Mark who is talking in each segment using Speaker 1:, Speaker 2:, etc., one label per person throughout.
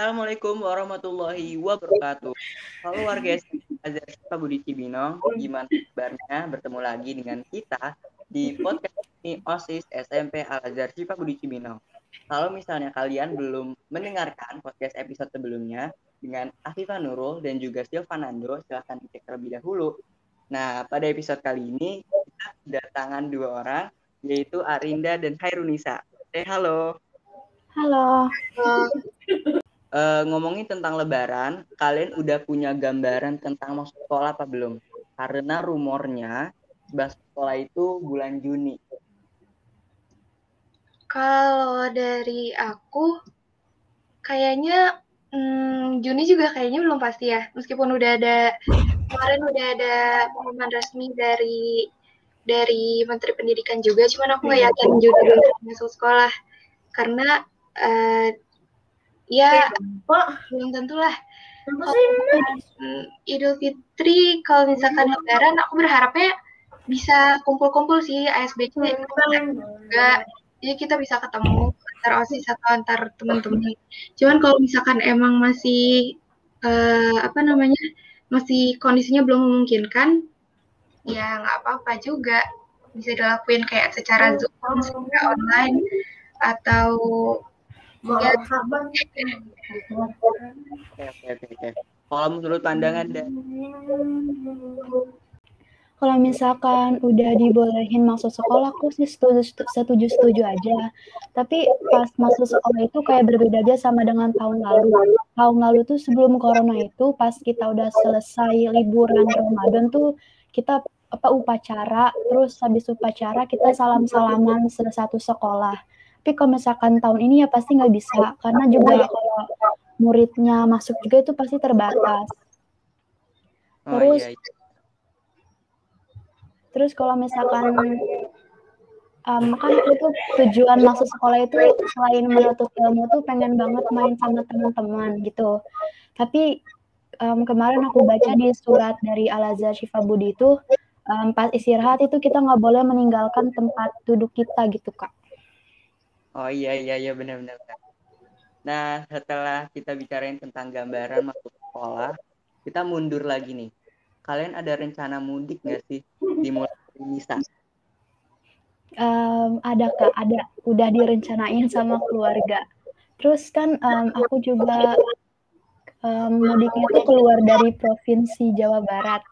Speaker 1: Assalamualaikum warahmatullahi wabarakatuh. Halo warga Azhar Pak Budi Cibinong, gimana kabarnya? Bertemu lagi dengan kita di podcast ini OSIS SMP Al Azhar Pak Budi Cibinong. Kalau misalnya kalian belum mendengarkan podcast episode sebelumnya dengan Afifah Nurul dan juga Silvanando, silahkan dicek terlebih dahulu. Nah, pada episode kali ini kita kedatangan dua orang, yaitu Arinda dan Hairunisa. Eh, halo.
Speaker 2: Halo.
Speaker 1: Uh, ngomongin tentang lebaran, kalian udah punya gambaran tentang masuk sekolah apa belum? Karena rumornya masuk sekolah itu bulan Juni.
Speaker 2: Kalau dari aku, kayaknya hmm, Juni juga kayaknya belum pasti ya. Meskipun udah ada kemarin udah ada pengumuman resmi dari dari Menteri Pendidikan juga, cuman aku nggak yakin Juni masuk sekolah karena uh, ya belum tentu lah Idul Fitri kalau misalkan Lebaran aku berharapnya bisa kumpul-kumpul sih ASBC juga. jadi kita bisa ketemu antar osis atau antar teman-teman. Cuman kalau misalkan emang masih uh, apa namanya masih kondisinya belum memungkinkan ya nggak apa-apa juga. Bisa dilakuin kayak secara zoom secara online atau
Speaker 1: Ya. Oke, oke, oke. Kalau menurut pandangan dan
Speaker 3: kalau misalkan udah dibolehin masuk sekolah, aku sih setuju, setuju setuju aja. Tapi pas masuk sekolah itu kayak berbeda aja sama dengan tahun lalu. Tahun lalu tuh sebelum corona itu, pas kita udah selesai liburan Ramadan tuh kita apa upacara, terus habis upacara kita salam-salaman satu sekolah. Tapi kalau misalkan tahun ini ya pasti nggak bisa karena juga kalau muridnya masuk juga itu pasti terbatas. Oh, terus, iya, iya. terus kalau misalkan um, kan itu tujuan masuk sekolah itu selain menuntut ilmu tuh pengen banget main sama teman-teman gitu. Tapi um, kemarin aku baca di surat dari Al Azhar Syifa Budi itu um, pas istirahat itu kita nggak boleh meninggalkan tempat duduk kita gitu kak.
Speaker 1: Oh iya iya iya benar-benar. Nah setelah kita bicarain tentang gambaran masuk sekolah, kita mundur lagi nih. Kalian ada rencana mudik nggak sih dimulai dari Nisa?
Speaker 3: Um, ada kak, ada. Udah direncanain sama keluarga. Terus kan um, aku juga um, mudiknya tuh keluar dari provinsi Jawa Barat.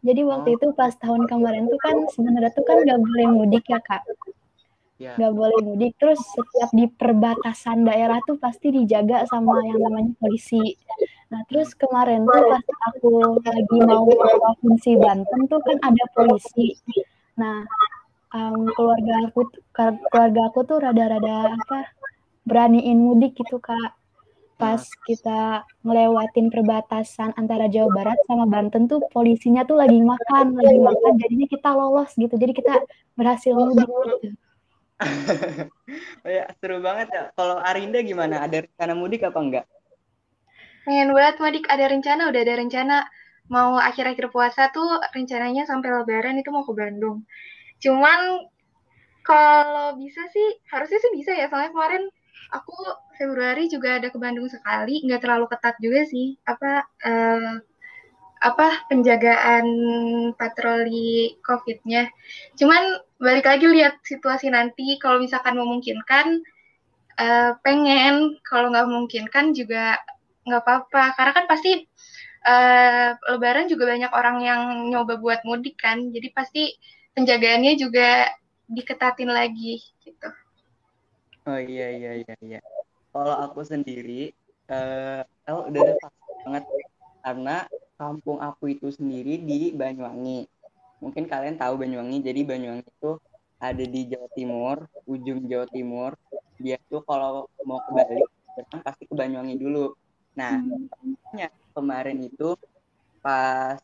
Speaker 3: Jadi waktu oh. itu pas tahun kemarin tuh kan sebenarnya tuh kan nggak boleh mudik ya kak yeah. nggak boleh mudik terus setiap di perbatasan daerah tuh pasti dijaga sama yang namanya polisi nah terus kemarin tuh pas aku lagi mau ke provinsi Banten tuh kan ada polisi nah um, keluarga aku keluarga aku tuh rada-rada apa beraniin mudik gitu kak pas kita ngelewatin perbatasan antara Jawa Barat sama Banten tuh polisinya tuh lagi makan, lagi makan, jadinya kita lolos gitu. Jadi kita berhasil mudik gitu.
Speaker 1: ya, seru banget ya. Kalau Arinda gimana? Ada rencana mudik apa enggak?
Speaker 2: Pengen banget mudik, ada rencana, udah ada rencana. Mau akhir-akhir puasa tuh rencananya sampai lebaran itu mau ke Bandung. Cuman kalau bisa sih, harusnya sih bisa ya. Soalnya kemarin aku Februari juga ada ke Bandung sekali, nggak terlalu ketat juga sih. Apa uh, apa penjagaan patroli COVID-nya. Cuman balik lagi lihat situasi nanti. Kalau misalkan memungkinkan, uh, pengen. Kalau nggak memungkinkan juga nggak apa-apa. Karena kan pasti uh, Lebaran juga banyak orang yang nyoba buat mudik kan. Jadi pasti penjagaannya juga diketatin lagi gitu.
Speaker 1: Oh iya iya iya iya. Kalau aku sendiri, uh, oh, udah udah banget karena kampung aku itu sendiri di Banyuwangi. Mungkin kalian tahu Banyuwangi. Jadi Banyuwangi itu ada di Jawa Timur, ujung Jawa Timur. Dia tuh kalau mau ke Bali, kan pasti ke Banyuwangi dulu. Nah, hmm. kemarin itu pas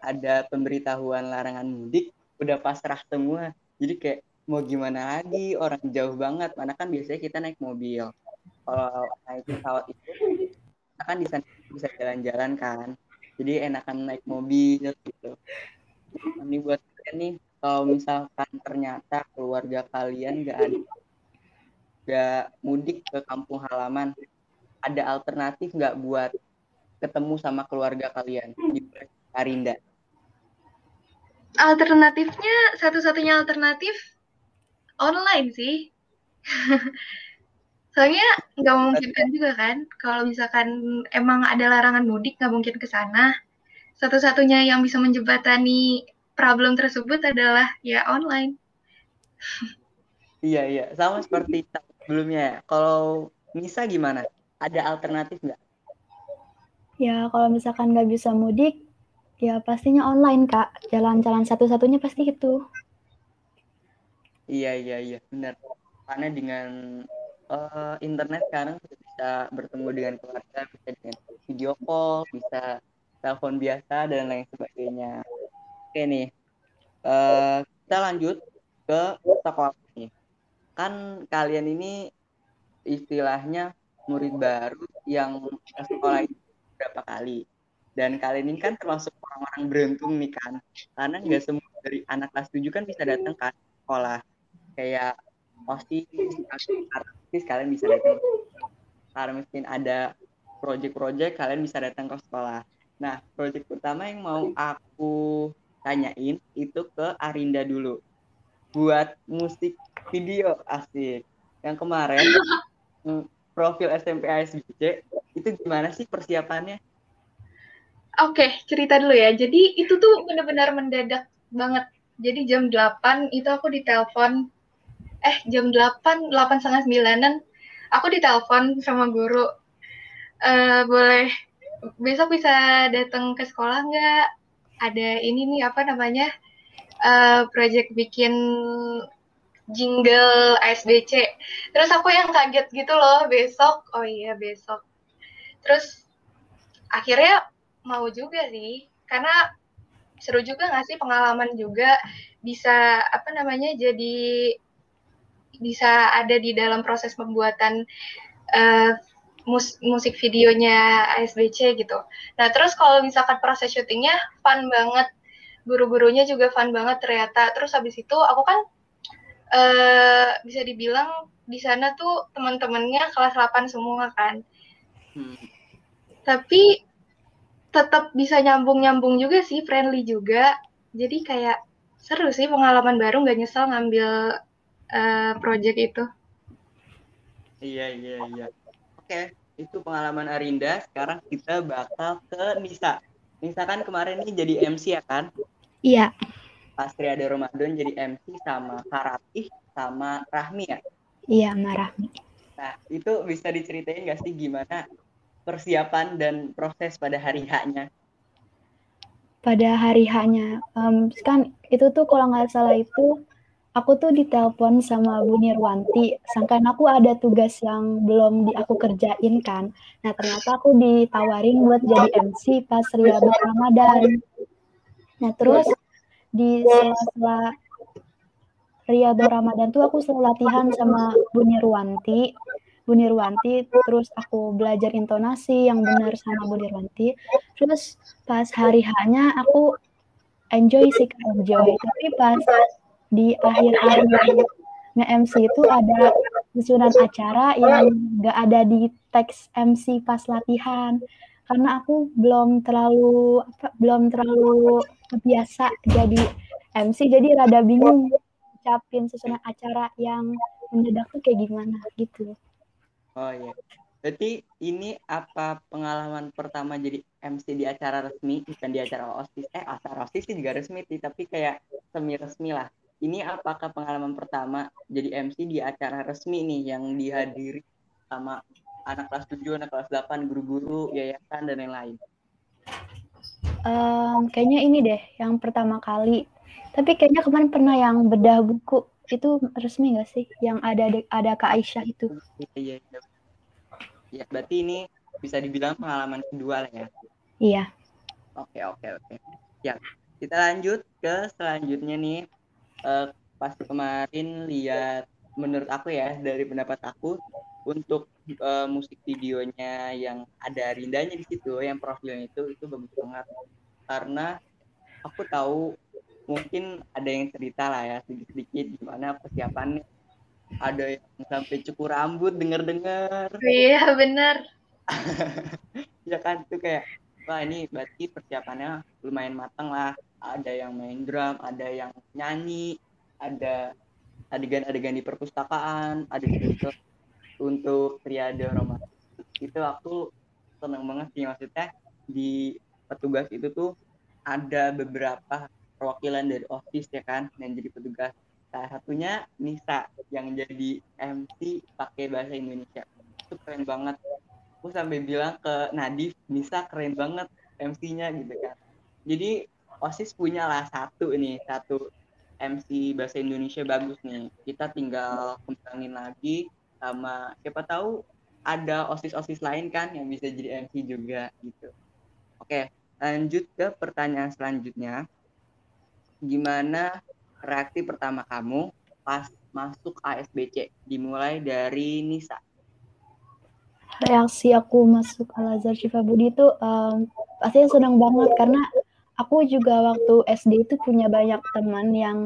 Speaker 1: ada pemberitahuan larangan mudik, udah pasrah semua. Jadi kayak mau gimana lagi, orang jauh banget. Mana kan biasanya kita naik mobil. Kalau naik pesawat itu, kan di sana bisa jalan-jalan kan jadi enakan naik mobil gitu ini buat kalian nih kalau misalkan ternyata keluarga kalian nggak ada nggak mudik ke kampung halaman ada alternatif nggak buat ketemu sama keluarga kalian di Arinda?
Speaker 2: Alternatifnya satu-satunya alternatif online sih. Soalnya nggak memungkinkan juga kan, kalau misalkan emang ada larangan mudik nggak mungkin ke sana. Satu-satunya yang bisa menjembatani problem tersebut adalah ya online.
Speaker 1: Iya iya, sama seperti sebelumnya. Kalau Nisa gimana? Ada alternatif nggak?
Speaker 3: Ya kalau misalkan nggak bisa mudik, ya pastinya online kak. Jalan-jalan satu-satunya pasti itu.
Speaker 1: Iya iya iya, benar. Karena dengan uh, internet sekarang bisa bertemu dengan keluarga, bisa dengan video call, bisa telepon biasa dan lain sebagainya. Oke nih, uh, kita lanjut ke sekolah nih. Kan kalian ini istilahnya murid baru yang sekolah itu berapa kali. Dan kalian ini kan termasuk orang-orang beruntung nih kan. Karena nggak semua dari anak kelas 7 kan bisa datang ke sekolah. Kayak osis artis kalian bisa datang kalau mungkin ada project-project kalian bisa datang ke sekolah nah project pertama yang mau aku tanyain itu ke Arinda dulu buat musik video asik yang kemarin mm, profil SMP ASBC itu gimana sih persiapannya
Speaker 2: Oke, cerita dulu ya. Jadi itu tuh benar-benar mendadak banget. Jadi jam 8 itu aku ditelepon eh jam 8 8 setengah sembilanan aku ditelepon sama guru e, boleh besok bisa datang ke sekolah nggak? Ada ini nih apa namanya? Uh, project bikin jingle ASBC terus aku yang kaget gitu loh besok. Oh iya besok. Terus akhirnya mau juga sih karena seru juga nggak sih pengalaman juga bisa apa namanya jadi bisa ada di dalam proses pembuatan uh, mus musik videonya ASBC gitu. Nah terus kalau misalkan proses syutingnya fun banget, guru-gurunya juga fun banget ternyata. Terus habis itu aku kan uh, bisa dibilang di sana tuh teman-temannya kelas 8 semua kan. Hmm. Tapi tetap bisa nyambung-nyambung juga sih, friendly juga. Jadi kayak seru sih pengalaman baru nggak nyesel ngambil uh, project itu.
Speaker 1: Iya iya iya. Oke, itu pengalaman Arinda. Sekarang kita bakal ke Nisa. Nisa kan kemarin ini jadi MC ya kan?
Speaker 3: Iya.
Speaker 1: Pas ada Ramadan jadi MC sama Karatih sama Rahmi ya?
Speaker 3: Iya, sama Rahmi.
Speaker 1: Nah, itu bisa diceritain nggak sih gimana persiapan dan proses pada hari haknya?
Speaker 3: Pada hari haknya, um, kan itu tuh kalau nggak salah itu aku tuh ditelepon sama Bu Nirwanti, sangkan aku ada tugas yang belum di aku kerjain kan. Nah ternyata aku ditawarin buat jadi MC pas Riyadul Ramadan. Nah terus di sela-sela Riyadul Ramadan tuh aku selalu latihan sama Bu Nirwanti. Bu Nirwanti, terus aku belajar intonasi yang benar sama Bu Nirwanti. Terus pas hari hanya aku enjoy sih enjoy, tapi pas di akhir-akhir nge-MC itu ada susunan acara yang gak ada di teks MC pas latihan karena aku belum terlalu apa, belum terlalu biasa jadi MC jadi rada bingung ucapin susunan acara yang mendadak tuh kayak gimana gitu.
Speaker 1: Oh iya. Berarti ini apa pengalaman pertama jadi MC di acara resmi bukan di acara OSIS? Eh acara OSIS sih juga resmi sih, tapi kayak semi resmi lah ini apakah pengalaman pertama jadi MC di acara resmi nih yang dihadiri sama anak kelas 7, anak kelas 8, guru-guru, yayasan, dan lain-lain?
Speaker 3: Um, kayaknya ini deh, yang pertama kali. Tapi kayaknya kemarin pernah yang bedah buku. Itu resmi gak sih? Yang ada ada Kak Aisyah itu.
Speaker 1: Iya, iya. iya. Ya, berarti ini bisa dibilang pengalaman kedua lah ya?
Speaker 3: Iya.
Speaker 1: Oke, oke, oke. Ya, kita lanjut ke selanjutnya nih uh, pas kemarin lihat menurut aku ya dari pendapat aku untuk uh, musik videonya yang ada rindanya di situ yang profilnya itu itu bagus banget. Karena aku tahu mungkin ada yang cerita lah ya sedikit-sedikit gimana persiapannya. Ada yang sampai cukur rambut denger-dengar
Speaker 2: iya benar
Speaker 1: ya kan? Tuh kayak wah ini berarti persiapannya lumayan matang lah ada yang main drum ada yang nyanyi ada adegan-adegan di perpustakaan adegan itu untuk triade romantis itu aku seneng banget sih maksudnya di petugas itu tuh ada beberapa perwakilan dari OSIS ya kan yang jadi petugas. Salah satunya Nisa yang jadi MC pakai bahasa Indonesia. Itu keren banget. Aku sampai bilang ke Nadif Nisa keren banget MC-nya gitu kan. Jadi OSIS punya lah satu nih satu MC bahasa Indonesia bagus nih kita tinggal kembangin lagi sama siapa tahu ada osis-osis lain kan yang bisa jadi MC juga gitu. Oke, lanjut ke pertanyaan selanjutnya. Gimana reaksi pertama kamu pas masuk ASBC? Dimulai dari Nisa.
Speaker 3: Reaksi aku masuk Al Azhar Budi itu um, pasti senang banget karena aku juga waktu SD itu punya banyak teman yang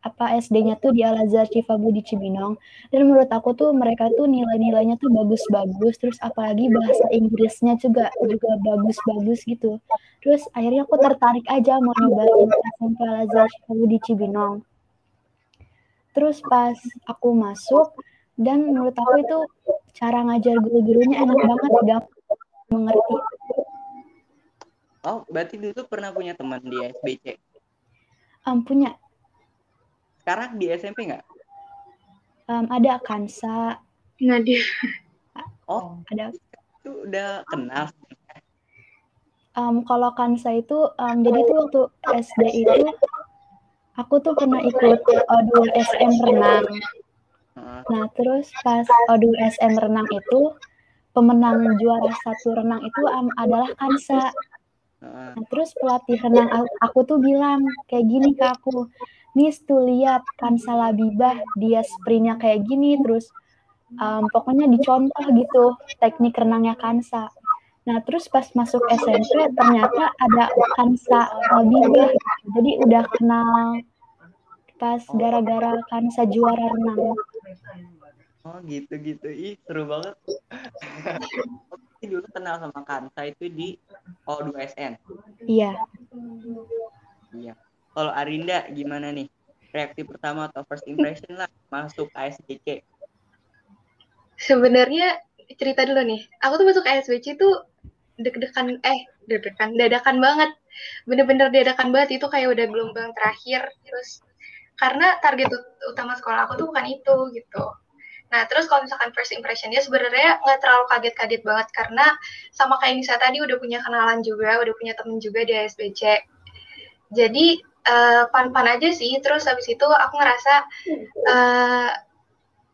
Speaker 3: apa SD-nya tuh di Al Azhar Cifabu Cibinong. Dan menurut aku tuh mereka tuh nilai-nilainya tuh bagus-bagus terus apalagi bahasa Inggrisnya juga juga bagus-bagus gitu. Terus akhirnya aku tertarik aja mau nyobain SMP Al Azhar Cifabu Cibinong. Terus pas aku masuk dan menurut aku itu cara ngajar guru-gurunya enak banget gak mengerti
Speaker 1: oh berarti dulu pernah punya teman di SBC
Speaker 3: um, punya
Speaker 1: sekarang di SMP nggak?
Speaker 3: Um, ada Kansa.
Speaker 2: Nadia.
Speaker 1: Oh, ada. Itu udah kenal.
Speaker 3: Um, kalau Kansa itu, um, jadi tuh waktu SD itu, aku tuh pernah ikut odul SM renang. Nah, terus pas odul SM renang itu, pemenang juara satu renang itu um, adalah Kansa. Nah, terus pelatih renang aku tuh bilang kayak gini ke aku, Nis tuh lihat kan Salabibah dia sprintnya kayak gini terus um, pokoknya dicontoh gitu teknik renangnya Kansa. Nah terus pas masuk SMP ternyata ada Kansa Labibah jadi udah kenal pas gara-gara Kansa juara renang.
Speaker 1: Oh gitu gitu, ih seru banget. dulu kenal sama Kansa itu di O2SN.
Speaker 3: Iya.
Speaker 1: Iya. Kalau Arinda gimana nih? Reaksi pertama atau first impression lah masuk ASBC?
Speaker 2: Sebenarnya cerita dulu nih. Aku tuh masuk ASBC tuh deg-degan eh deg-degan dadakan banget. Bener-bener dadakan banget itu kayak udah gelombang terakhir terus karena target utama sekolah aku tuh bukan itu gitu. Nah, terus kalau misalkan first impressionnya sebenarnya nggak terlalu kaget-kaget banget karena sama kayak Nisa tadi udah punya kenalan juga, udah punya temen juga di ASBC. Jadi uh, pan-pan aja sih. Terus habis itu aku ngerasa uh,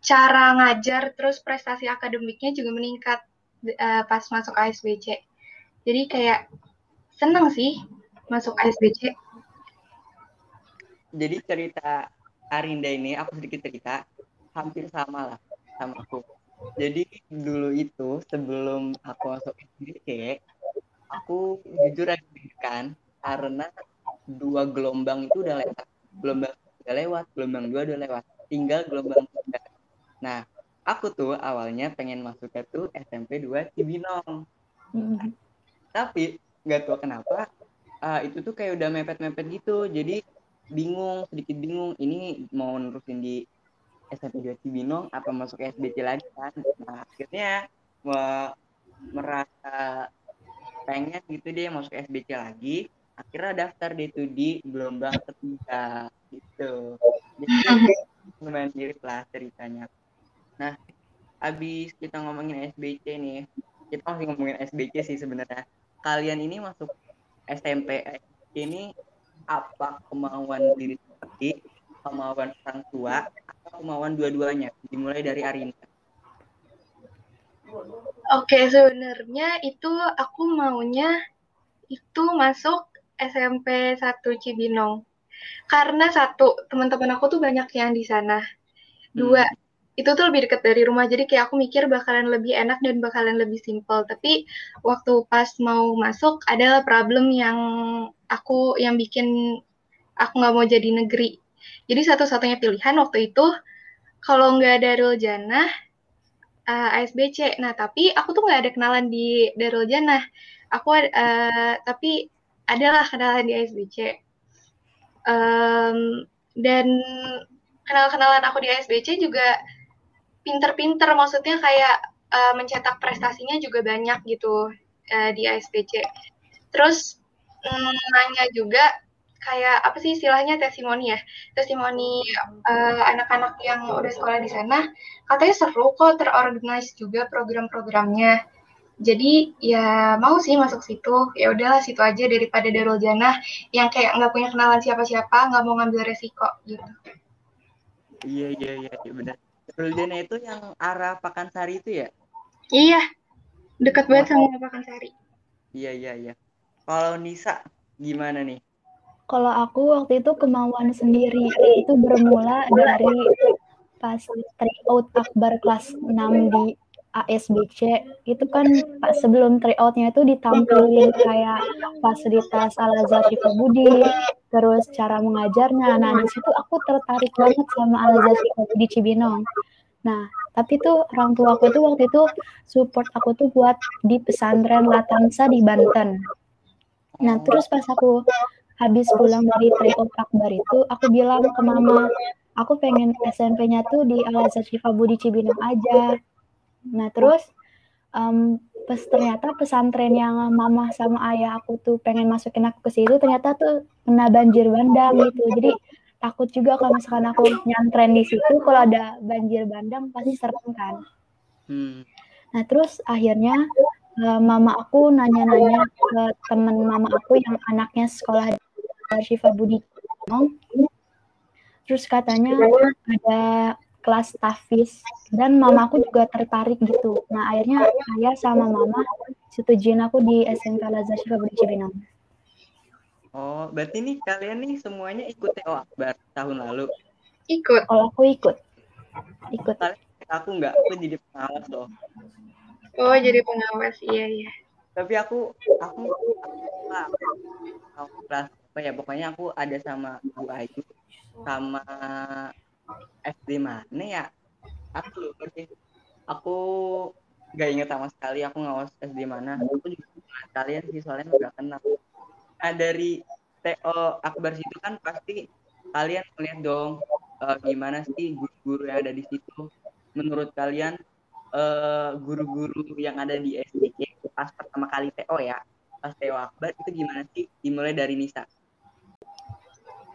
Speaker 2: cara ngajar terus prestasi akademiknya juga meningkat uh, pas masuk ASBC. Jadi kayak seneng sih masuk ASBC.
Speaker 1: Jadi cerita Arinda ini aku sedikit cerita hampir sama lah sama aku. Jadi dulu itu sebelum aku masuk SBC, aku jujur aja kan karena dua gelombang itu udah lewat gelombang udah lewat gelombang dua udah lewat tinggal gelombang tiga nah aku tuh awalnya pengen masuknya tuh SMP 2 Cibinong hmm. tapi nggak tahu kenapa uh, itu tuh kayak udah mepet-mepet gitu jadi bingung sedikit bingung ini mau nerusin di SMP 2 Cibinong apa masuk SBC lagi kan? Nah akhirnya merasa pengen gitu deh masuk SBC lagi. Akhirnya daftar deh tuh di gelombang ketiga gitu. Jadi lumayan mirip lah ceritanya. Nah abis kita ngomongin SBC nih kita masih ngomongin SBC sih sebenarnya. Kalian ini masuk SMP ini apa kemauan diri sendiri kemauan orang tua kemauan dua-duanya dimulai dari Arinda
Speaker 2: Oke, sebenarnya itu aku maunya itu masuk SMP 1 Cibinong. Karena satu, teman-teman aku tuh banyak yang di sana. Dua, hmm. itu tuh lebih dekat dari rumah. Jadi kayak aku mikir bakalan lebih enak dan bakalan lebih simpel. Tapi waktu pas mau masuk adalah problem yang aku yang bikin aku nggak mau jadi negeri. Jadi satu-satunya pilihan waktu itu kalau nggak Darul Jannah, uh, ASBC. Nah, tapi aku tuh nggak ada kenalan di Darul Jannah. Aku uh, tapi adalah kenalan di ASBC. Um, dan kenal-kenalan aku di ASBC juga pinter-pinter, maksudnya kayak uh, mencetak prestasinya juga banyak gitu uh, di ASBC. Terus um, nanya juga kayak apa sih istilahnya testimoni ya? Testimoni uh, anak-anak yang udah sekolah di sana. Katanya seru kok terorganize juga program-programnya. Jadi ya mau sih masuk situ. Ya udahlah situ aja daripada Darul Jannah yang kayak nggak punya kenalan siapa-siapa nggak mau ngambil resiko gitu.
Speaker 1: Iya iya iya, iya benar. Darul Jannah itu yang arah Pakansari itu ya?
Speaker 2: Iya. Dekat banget sama Pakansari.
Speaker 1: Iya iya iya. Kalau Nisa gimana nih
Speaker 3: kalau aku waktu itu kemauan sendiri itu bermula dari pas tryout akbar kelas 6 di ASBC itu kan pas sebelum tryoutnya itu ditampilin kayak fasilitas Al Azhar Budi terus cara mengajarnya. Nah di situ aku tertarik banget sama Al Azhar Budi Cibinong. Nah tapi tuh orang tua aku tuh waktu itu support aku tuh buat di pesantren Latansa di Banten. Nah terus pas aku habis pulang dari tryout akbar itu aku bilang ke mama aku pengen SMP-nya tuh di Al Azhar Budi Cibinong aja. Nah terus um, pas ternyata pesantren yang mama sama ayah aku tuh pengen masukin aku ke situ ternyata tuh kena banjir bandang gitu. Jadi takut juga kalau misalkan aku nyantren di situ kalau ada banjir bandang pasti serem kan. Hmm. nah terus akhirnya uh, mama aku nanya-nanya ke temen mama aku yang anaknya sekolah di Syifa Budi terus katanya ada kelas tafis dan mamaku juga tertarik gitu nah akhirnya ayah sama mama setujuin aku di SMK Lazar Syifa Budi Cibinong
Speaker 1: oh berarti nih kalian nih semuanya ikut TO Akbar tahun lalu
Speaker 2: ikut
Speaker 3: kalau aku ikut ikut
Speaker 1: aku nggak aku jadi pengawas loh
Speaker 2: oh jadi pengawas iya iya
Speaker 1: tapi aku aku, aku, aku, aku kelas apa ya pokoknya aku ada sama Bu Ayu sama SD mana ya? Aku lupa sih. Aku gak inget sama sekali aku ngawas SD mana. Aku juga kalian sih soalnya udah kenal. Nah dari TO Akbar situ kan pasti kalian melihat dong uh, gimana sih guru-guru yang ada di situ. Menurut kalian eh, guru-guru uh, yang ada di SD pas pertama kali TO ya pas TO Akbar itu gimana sih? Dimulai dari Nisa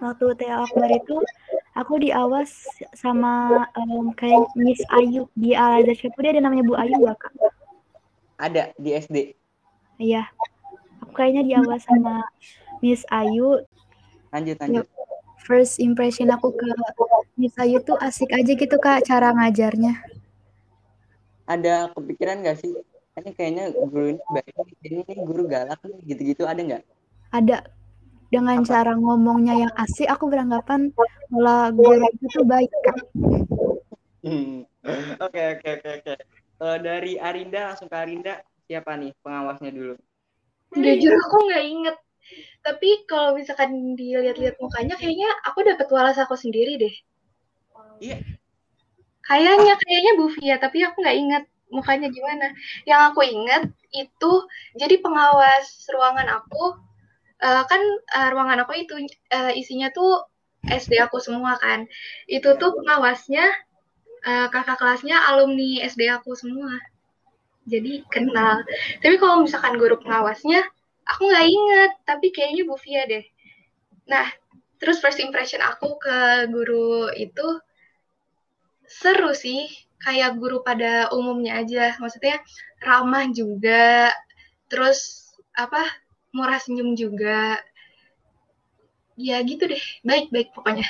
Speaker 3: waktu TA Akbar itu aku diawas sama um, kayak Miss Ayu di Al Azhar dia ada namanya Bu Ayu nggak kak?
Speaker 1: Ada di SD.
Speaker 3: Iya, aku kayaknya diawas sama Miss Ayu.
Speaker 1: Lanjut lanjut.
Speaker 3: First impression aku ke Miss Ayu tuh asik aja gitu kak cara ngajarnya.
Speaker 1: Ada kepikiran nggak sih? Ini kayaknya guru ini baik, ini guru galak nih, gitu-gitu ada nggak?
Speaker 3: Ada dengan Apa? cara ngomongnya yang asik aku beranggapan malah guru itu tuh baik kan
Speaker 1: oke oke oke oke. Kalau dari Arinda langsung ke Arinda. Siapa nih pengawasnya dulu?
Speaker 2: Jujur aku nggak inget. Tapi kalau misalkan dilihat-lihat mukanya kayaknya aku dapat walas aku sendiri deh.
Speaker 1: Iya.
Speaker 2: Kayaknya kayaknya Bu Fia tapi aku nggak inget mukanya gimana. Yang aku inget itu jadi pengawas ruangan aku uh, kan uh, ruangan aku itu uh, isinya tuh SD aku semua kan. Itu tuh pengawasnya uh, kakak kelasnya alumni SD aku semua. Jadi kenal. Tapi kalau misalkan guru pengawasnya, aku nggak inget. Tapi kayaknya Bu Fia deh. Nah, terus first impression aku ke guru itu seru sih. Kayak guru pada umumnya aja. Maksudnya ramah juga. Terus apa murah senyum juga. Ya gitu deh. Baik baik pokoknya.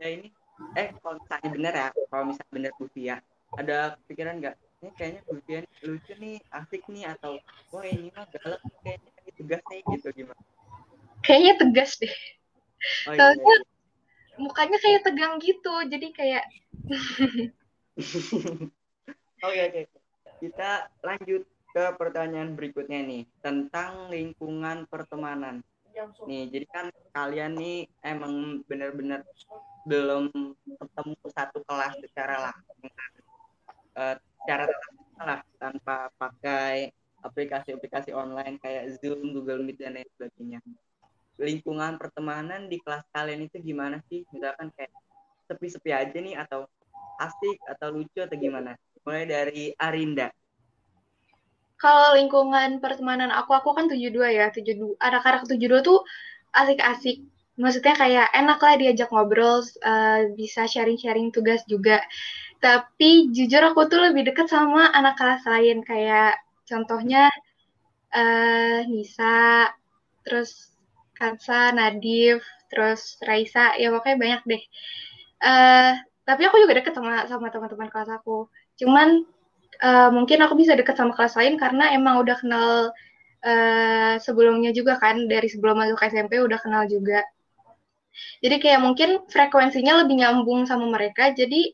Speaker 1: Ya ini eh kalau misalnya bener ya kalau misalnya bener Bufi ya. Ada pikiran nggak? Ini kayaknya Bufi lucu nih asik nih atau wah ini mah galak kayaknya tegas nih gitu gimana?
Speaker 2: Kayaknya tegas deh. Oh, iya, iya. mukanya kayak tegang gitu jadi kayak
Speaker 1: oke oke kita lanjut ke pertanyaan berikutnya nih tentang lingkungan pertemanan. Nih, jadi kan kalian nih emang benar-benar belum ketemu satu kelas secara langsung. uh, cara lah tanpa pakai aplikasi-aplikasi online kayak Zoom, Google Meet dan lain sebagainya. Lingkungan pertemanan di kelas kalian itu gimana sih? Misalkan kayak sepi-sepi aja nih atau asik atau lucu atau gimana? Mulai dari Arinda.
Speaker 2: Kalau lingkungan pertemanan aku, aku kan 72 ya, 72. Anak-anak 72 tuh asik-asik. Maksudnya kayak enak lah diajak ngobrol, uh, bisa sharing-sharing tugas juga tapi jujur aku tuh lebih deket sama anak kelas lain kayak contohnya uh, Nisa terus Kansa Nadif terus Raisa ya pokoknya banyak deh uh, tapi aku juga deket sama sama teman-teman kelas aku cuman uh, mungkin aku bisa deket sama kelas lain karena emang udah kenal uh, sebelumnya juga kan dari sebelum masuk SMP udah kenal juga jadi kayak mungkin frekuensinya lebih nyambung sama mereka jadi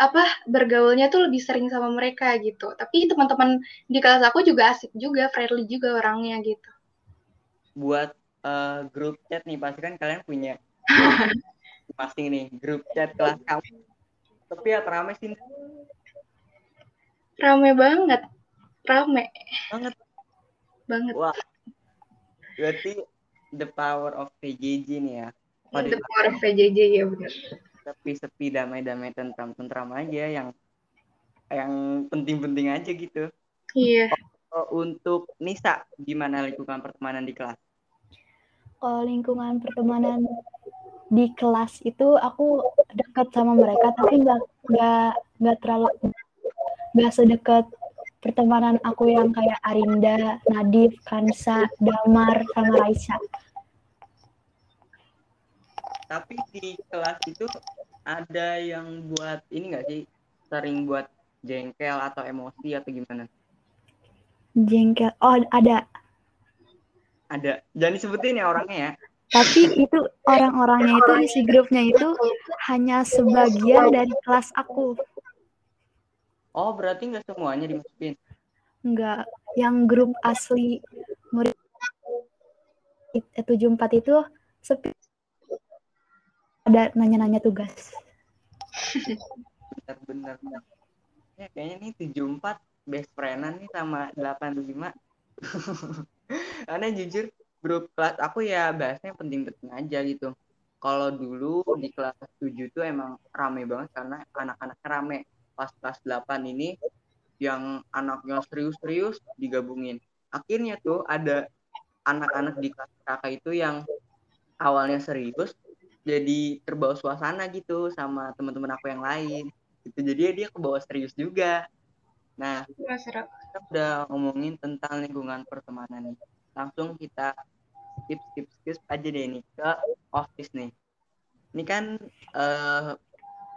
Speaker 2: apa bergaulnya tuh lebih sering sama mereka gitu. Tapi teman-teman di kelas aku juga asik juga, friendly juga orangnya gitu.
Speaker 1: Buat uh, grup chat nih pasti kan kalian punya masing nih grup chat kelas kamu. Tapi ya rame sih.
Speaker 2: Rame banget. Rame.
Speaker 1: Banget.
Speaker 2: Banget.
Speaker 1: Wah. Berarti the power of PJJ nih ya.
Speaker 2: the power of PJJ ya benar
Speaker 1: sepi-sepi damai-damai tentram-tentram aja yang yang penting-penting aja gitu.
Speaker 2: Iya.
Speaker 1: Oh, untuk Nisa, gimana lingkungan pertemanan di kelas?
Speaker 3: Kalau lingkungan pertemanan di kelas itu aku dekat sama mereka, tapi nggak nggak nggak terlalu nggak sedekat pertemanan aku yang kayak Arinda, Nadif, Kansa, Damar, sama Raisa.
Speaker 1: Tapi di kelas itu ada yang buat ini nggak sih? Sering buat jengkel atau emosi atau gimana?
Speaker 3: Jengkel. Oh ada.
Speaker 1: Ada. Jangan disebutin ya orangnya ya.
Speaker 3: Tapi itu orang-orangnya itu isi grupnya itu hanya sebagian dari kelas aku
Speaker 1: oh berarti nggak semuanya dimasukin
Speaker 3: Enggak, yang grup asli murid 74 itu sepi ada nanya-nanya tugas.
Speaker 1: Bener-bener. Ya, kayaknya nih 74 best friendan nih sama 85. Karena jujur grup kelas aku ya bahasnya penting-penting aja gitu. Kalau dulu di kelas 7 tuh emang rame banget karena anak-anak rame. Pas kelas 8 ini yang anaknya serius-serius digabungin. Akhirnya tuh ada anak-anak di kelas kakak itu yang awalnya serius jadi terbawa suasana gitu sama teman-teman aku yang lain. Gitu jadi dia ke bawah serius juga. Nah kita udah ngomongin tentang lingkungan pertemanan nih. Langsung kita skip skip skip aja deh nih ke office nih. Ini kan uh,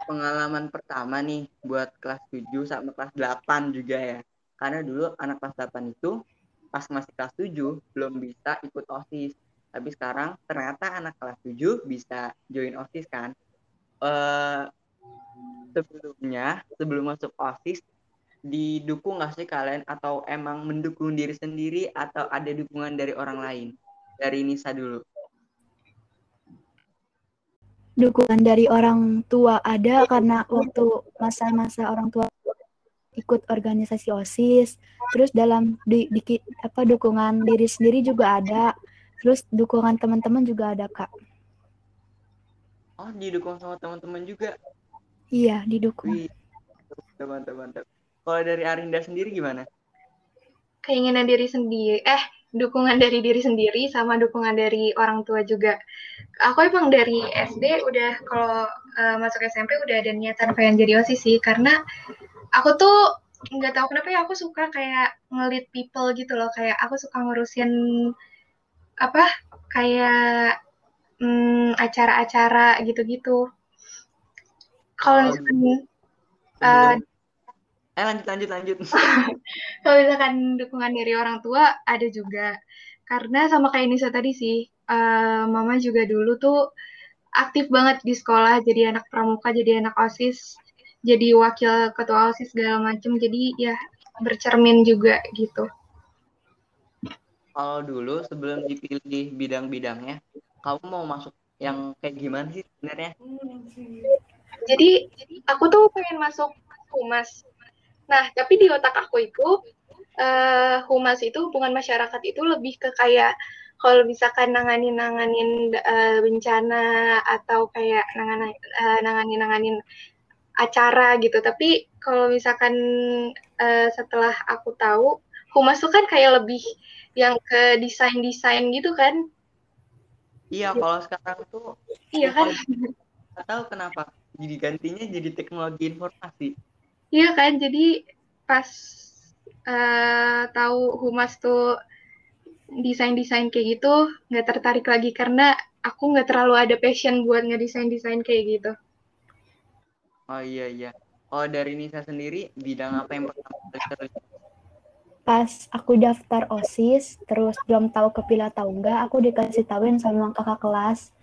Speaker 1: pengalaman pertama nih buat kelas 7 sama kelas 8 juga ya. Karena dulu anak kelas 8 itu pas masih kelas 7 belum bisa ikut OSIS. Tapi sekarang ternyata anak kelas 7 bisa join OSIS kan. Uh, sebelumnya sebelum masuk OSIS didukung nggak sih kalian? Atau emang mendukung diri sendiri atau ada dukungan dari orang lain? Dari Nisa dulu
Speaker 3: dukungan dari orang tua ada karena waktu masa-masa orang tua ikut organisasi OSIS terus dalam di, di apa dukungan diri sendiri juga ada Terus dukungan teman-teman juga ada kak.
Speaker 1: Oh didukung sama teman-teman juga?
Speaker 3: Iya didukung.
Speaker 1: Teman-teman. Kalau dari Arinda sendiri gimana?
Speaker 2: Keinginan diri sendiri, eh dukungan dari diri sendiri sama dukungan dari orang tua juga. Aku emang dari SD udah kalau uh, masuk SMP udah ada niatan pengen jadi osis sih karena aku tuh nggak tahu kenapa ya aku suka kayak ngelit people gitu loh kayak aku suka ngurusin apa kayak hmm, acara-acara gitu-gitu. Kalau misalkan uh,
Speaker 1: eh lanjut lanjut lanjut.
Speaker 2: kalau misalkan dukungan dari orang tua ada juga. Karena sama kayak Nisa tadi sih, uh, mama juga dulu tuh aktif banget di sekolah, jadi anak pramuka, jadi anak OSIS, jadi wakil ketua OSIS segala macem. Jadi ya bercermin juga gitu
Speaker 1: kalau dulu sebelum dipilih bidang-bidangnya, kamu mau masuk yang kayak gimana sih sebenarnya?
Speaker 2: Jadi aku tuh pengen masuk humas, Nah, tapi di otak aku itu uh, humas itu hubungan masyarakat itu lebih ke kayak kalau misalkan nanganin nanganin uh, bencana atau kayak nanganin uh, nanganin nanganin acara gitu. Tapi kalau misalkan uh, setelah aku tahu humas itu kan kayak lebih yang ke desain desain gitu kan?
Speaker 1: Iya, kalau sekarang tuh
Speaker 2: iya kan?
Speaker 1: Gak tahu kenapa jadi gantinya jadi teknologi informasi.
Speaker 2: Iya kan, jadi pas uh, tahu humas tuh desain-desain kayak gitu nggak tertarik lagi karena aku nggak terlalu ada passion buat ngedesain-desain kayak gitu.
Speaker 1: Oh iya iya. Oh dari Nisa sendiri bidang apa yang pertama kali
Speaker 3: Pas aku daftar OSIS, terus belum tahu kepilih atau enggak, aku dikasih tahuin sama kakak kelas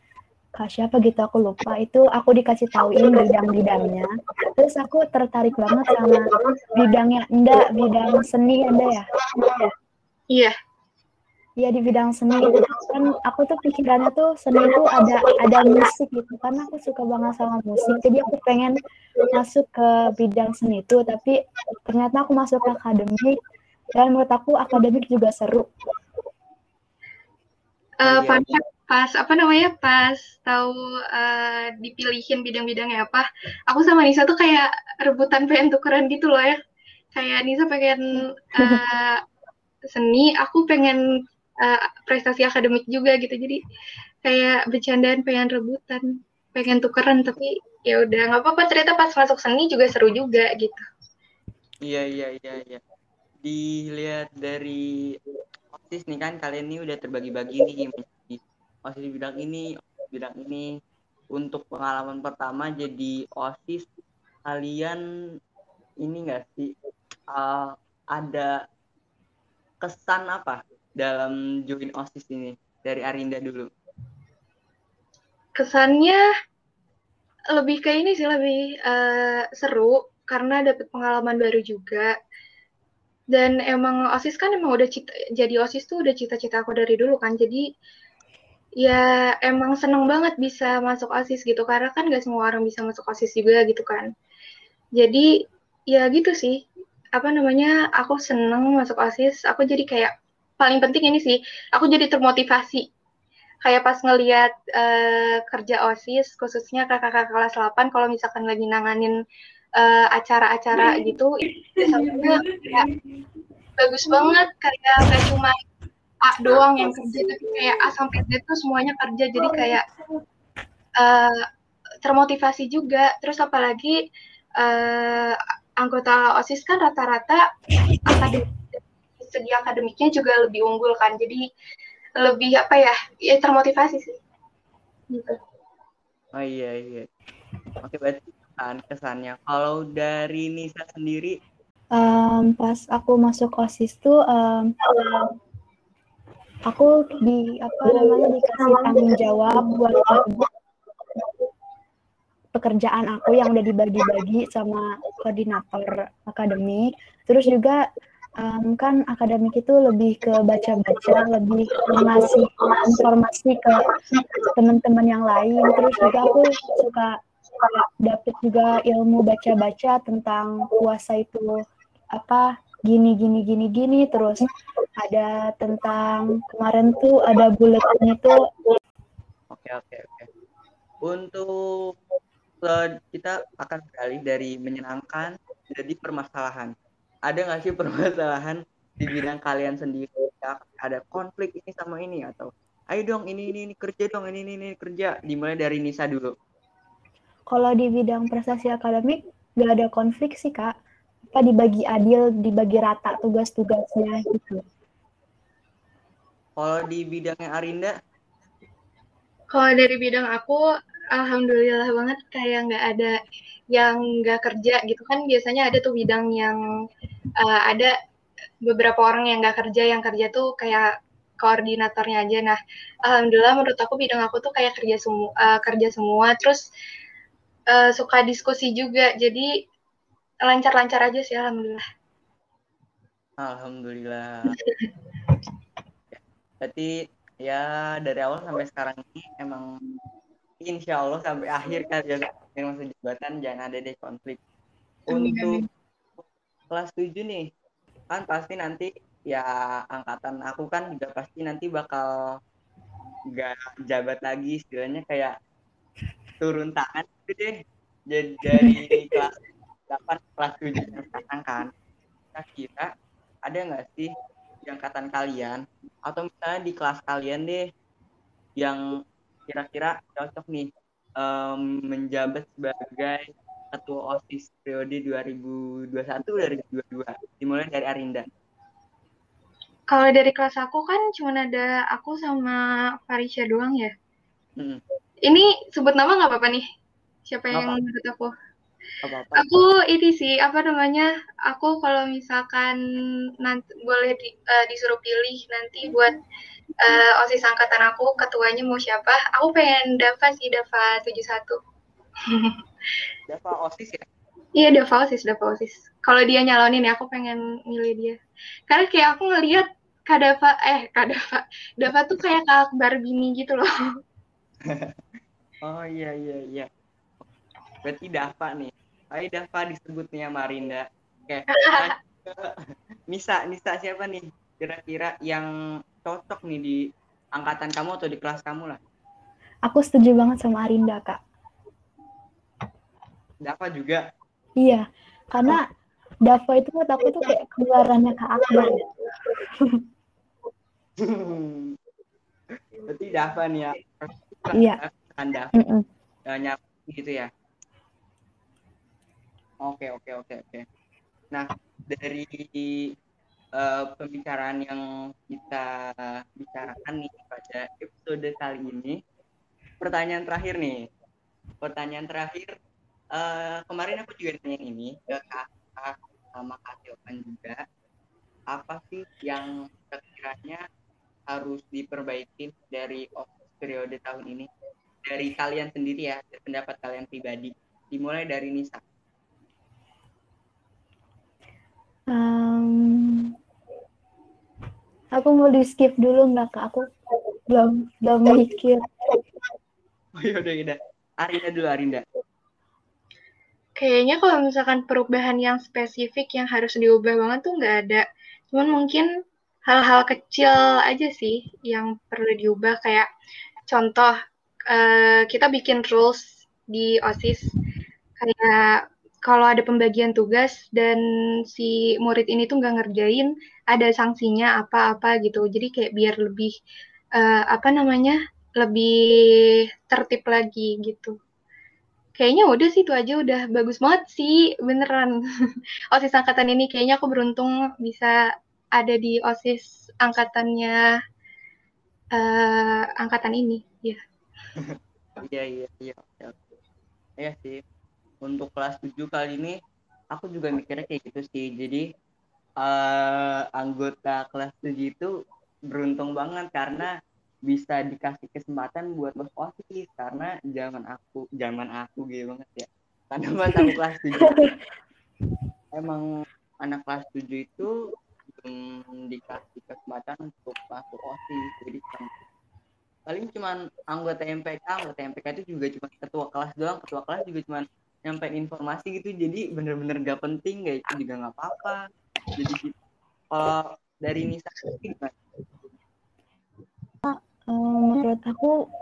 Speaker 3: kak siapa gitu? Aku lupa. Itu aku dikasih tahuin bidang-bidangnya terus aku tertarik banget sama bidangnya enggak bidang seni ada ya?
Speaker 2: Iya.
Speaker 3: Iya di bidang seni. Kan aku tuh pikirannya tuh seni itu ada ada musik gitu. Karena aku suka banget sama musik. Jadi aku pengen masuk ke bidang seni itu. Tapi ternyata aku masuk ke akademik. Dan menurut aku akademik juga seru.
Speaker 2: Uh, pas apa namanya pas tahu uh, dipilihin bidang-bidangnya apa aku sama Nisa tuh kayak rebutan pengen tukeran gitu loh ya. Kayak Nisa pengen uh, seni aku pengen uh, prestasi akademik juga gitu. Jadi kayak bercandaan pengen rebutan pengen tukeran tapi ya udah nggak apa-apa. Ternyata pas masuk seni juga seru juga gitu.
Speaker 1: Iya iya iya iya. Dilihat dari osis nih kan kalian ini udah terbagi-bagi nih masih di bidang ini bidang ini. Untuk pengalaman pertama jadi osis kalian ini enggak sih uh, ada kesan apa dalam join osis ini dari Arinda dulu?
Speaker 2: Kesannya lebih ke ini sih lebih uh, seru karena dapat pengalaman baru juga. Dan emang osis kan emang udah cita, jadi osis tuh udah cita-cita aku dari dulu kan. Jadi ya emang seneng banget bisa masuk OSIS gitu karena kan gak semua orang bisa masuk OSIS juga gitu kan. Jadi ya gitu sih. Apa namanya? Aku seneng masuk OSIS. Aku jadi kayak paling penting ini sih, aku jadi termotivasi. Kayak pas ngeliat uh, kerja OSIS khususnya kakak-kakak kelas 8 kalau misalkan lagi nanganin uh, acara-acara gitu, biasanya ya, bagus banget kayak gak cuma A doang yang kerja tapi kayak A sampai Z tuh semuanya kerja. Jadi kayak uh, termotivasi juga. Terus apalagi uh, anggota osis kan rata-rata akademik segi akademiknya juga lebih unggul kan. Jadi lebih apa ya? Ya termotivasi sih. Gitu.
Speaker 1: Oh iya iya. Oke berarti kan kesannya. Kalau dari Nisa sendiri?
Speaker 3: Um, pas aku masuk osis tuh um, aku di apa namanya dikasih tanggung jawab buat pekerjaan aku yang udah dibagi-bagi sama koordinator akademik. Terus juga um, kan akademik itu lebih ke baca-baca, lebih ngasih informasi ke teman-teman yang lain. Terus juga aku suka dapat juga ilmu baca-baca tentang puasa itu apa gini gini gini gini terus ada tentang kemarin tuh ada buletin itu
Speaker 1: oke oke oke. Untuk kita akan beralih dari menyenangkan jadi permasalahan. Ada nggak sih permasalahan di bidang kalian sendiri? Ya, ada konflik ini sama ini atau ayo dong ini ini, ini kerja dong ini, ini ini kerja. Dimulai dari Nisa dulu.
Speaker 3: Kalau di bidang prestasi akademik nggak ada konflik sih kak apa dibagi adil, dibagi rata tugas-tugasnya gitu.
Speaker 1: Kalau di bidangnya Arinda?
Speaker 2: Kalau dari bidang aku, alhamdulillah banget kayak nggak ada yang nggak kerja gitu kan biasanya ada tuh bidang yang uh, ada beberapa orang yang nggak kerja yang kerja tuh kayak koordinatornya aja nah alhamdulillah menurut aku bidang aku tuh kayak kerja semua uh, kerja semua terus uh, suka diskusi juga jadi lancar-lancar aja sih alhamdulillah.
Speaker 1: Alhamdulillah. Berarti ya dari awal sampai sekarang ini emang insya Allah sampai akhir kalian masa jabatan jangan ada deh konflik. Untuk kelas 7 nih kan pasti nanti ya angkatan aku kan juga pasti nanti bakal nggak jabat lagi istilahnya kayak turun tangan gitu deh jadi dari kelas 8 kelas 7 yang sekarang kan kira-kira ada nggak sih di angkatan kalian atau misalnya di kelas kalian deh yang kira-kira cocok nih um, menjabat sebagai ketua OSIS periode 2021-2022 dimulai dari Arinda.
Speaker 2: Kalau dari kelas aku kan cuma ada aku sama Farisha doang ya. Hmm. Ini sebut nama nggak apa-apa nih? Siapa yang menurut aku? Apa-apa. Aku ini sih apa namanya? Aku kalau misalkan nanti boleh di, uh, disuruh pilih nanti buat uh, osis angkatan aku ketuanya mau siapa? Aku pengen Dava sih Dava 71.
Speaker 1: Dava OSIS ya?
Speaker 2: Iya Dava OSIS, Dava OSIS. Kalau dia nyalonin ya aku pengen milih dia. Karena kayak aku ngelihat Kadava, eh Kadava, Dava tuh kayak Kak Akbar Bini gitu loh.
Speaker 1: oh iya iya iya. Berarti Dava nih. Ayo Dava disebutnya Marinda. Oke. Nisa, Nisa siapa nih? Kira-kira yang cocok nih di angkatan kamu atau di kelas kamu lah?
Speaker 3: Aku setuju banget sama Arinda, Kak.
Speaker 1: Dava juga.
Speaker 3: Iya, karena Dava itu menurut aku tuh kayak keluarannya Kak Akbar.
Speaker 1: Berarti Dava nih ya.
Speaker 3: Iya.
Speaker 1: Anda mm -mm. gitu ya. Oke, oke, oke, oke. Nah, dari uh, pembicaraan yang kita bicarakan nih pada episode kali ini, pertanyaan terakhir nih. Pertanyaan terakhir uh, kemarin aku juga nanya ini ke kakak sama kak juga apa sih yang sekiranya harus diperbaiki dari periode tahun ini dari kalian sendiri ya pendapat kalian pribadi dimulai dari Nisa
Speaker 3: um, aku mau di skip dulu nggak kak? Aku belum belum mikir.
Speaker 1: Oh yaudah yaudah Arinda dulu Arinda.
Speaker 2: Kayaknya kalau misalkan perubahan yang spesifik yang harus diubah banget tuh nggak ada. Cuman mungkin hal-hal kecil aja sih yang perlu diubah. Kayak contoh uh, kita bikin rules di OSIS kayak kalau ada pembagian tugas dan si murid ini tuh nggak ngerjain ada sanksinya apa-apa gitu. Jadi kayak biar lebih uh, apa namanya lebih tertib lagi gitu. Kayaknya udah sih itu aja udah bagus banget sih beneran. Osis angkatan ini kayaknya aku beruntung bisa ada di osis angkatannya uh, angkatan ini ya.
Speaker 1: Iya iya iya. Iya sih untuk kelas 7 kali ini aku juga mikirnya kayak gitu sih. Jadi uh, anggota kelas 7 itu beruntung banget karena bisa dikasih kesempatan buat osis. Karena zaman aku zaman aku gitu banget ya. Karena pas aku kelas tujuh. Emang anak kelas tujuh itu belum dikasih kesempatan untuk masuk osis. Jadi paling cuman anggota MPK anggota MPK itu juga cuma ketua kelas doang. Ketua kelas juga cuma nyampein informasi gitu jadi bener-bener gak penting itu juga nggak apa-apa jadi gitu. kalau dari Nisa gimana?
Speaker 3: um, menurut aku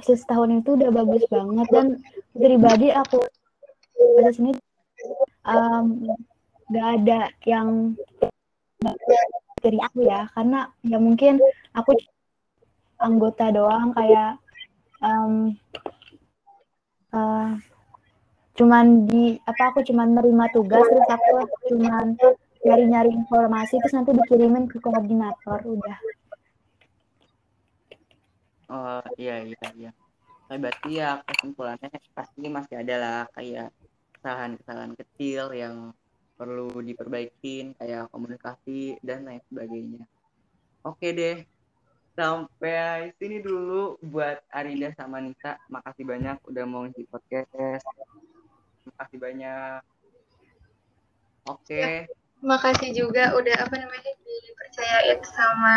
Speaker 3: osis tahun itu udah bagus banget dan pribadi aku osis ini um, gak ada yang dari aku ya karena ya mungkin aku anggota doang kayak um, uh, cuman di apa aku cuman nerima tugas terus aku cuman nyari-nyari informasi terus nanti dikirimin ke koordinator udah
Speaker 1: Oh iya iya iya. Tapi berarti ya kesimpulannya pasti masih ada lah kayak kesalahan-kesalahan kecil yang perlu diperbaikin kayak komunikasi dan lain sebagainya. Oke deh. Sampai sini dulu buat Arinda sama Nisa. Makasih banyak udah mau ngisi podcast. Makasih banyak. Oke. Okay. Ya,
Speaker 2: makasih juga udah apa namanya dipercayain sama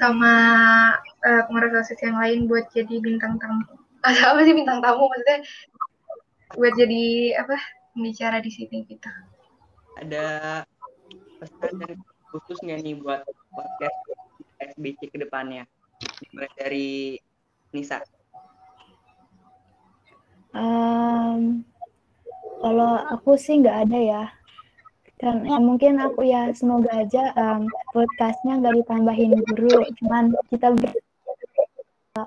Speaker 2: sama uh, pengurus osis yang lain buat jadi bintang tamu. Atau apa sih bintang tamu maksudnya buat jadi apa pembicara di sini gitu.
Speaker 1: ada pesan dan khusus nggak nih buat podcast SBC ke depannya? Dimulai dari Nisa.
Speaker 3: Um, kalau aku sih nggak ada ya. Kan ya mungkin aku ya semoga aja um, podcastnya nggak ditambahin guru, cuman kita ber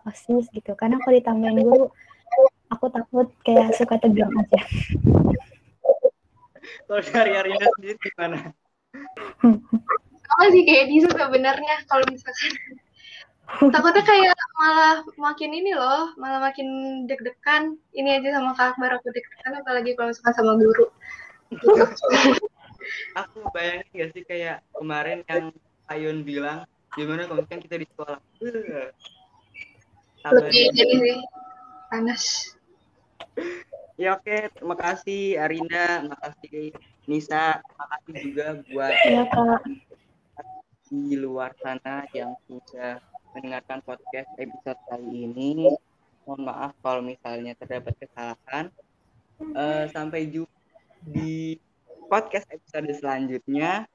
Speaker 3: osis gitu. Karena kalau ditambahin guru, aku takut kayak suka tegang aja.
Speaker 1: Kalau dari Arina sendiri gimana?
Speaker 2: Sama sih kayak Disa sebenarnya kalau misalkan takutnya kayak malah makin ini loh, malah makin deg-degan. Ini aja sama Kak Akbar aku deg-degan apalagi kalau misalkan sama guru.
Speaker 1: aku bayangin gak sih kayak kemarin yang Ayun bilang gimana kalau misalkan kita di sekolah.
Speaker 2: Lebih jadi sih panas.
Speaker 1: Ya oke, terima kasih Arina, terima kasih Nisa, terima kasih juga buat
Speaker 3: ya, Kak.
Speaker 1: di luar sana yang sudah mendengarkan podcast episode kali ini. Mohon maaf kalau misalnya terdapat kesalahan. Uh, sampai jumpa di podcast episode selanjutnya.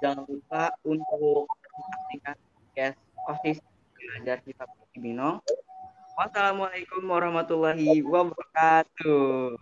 Speaker 1: Jangan lupa untuk menyaksikan podcast OSIS belajar kita Binong. Wassalamualaikum warahmatullahi wabarakatuh.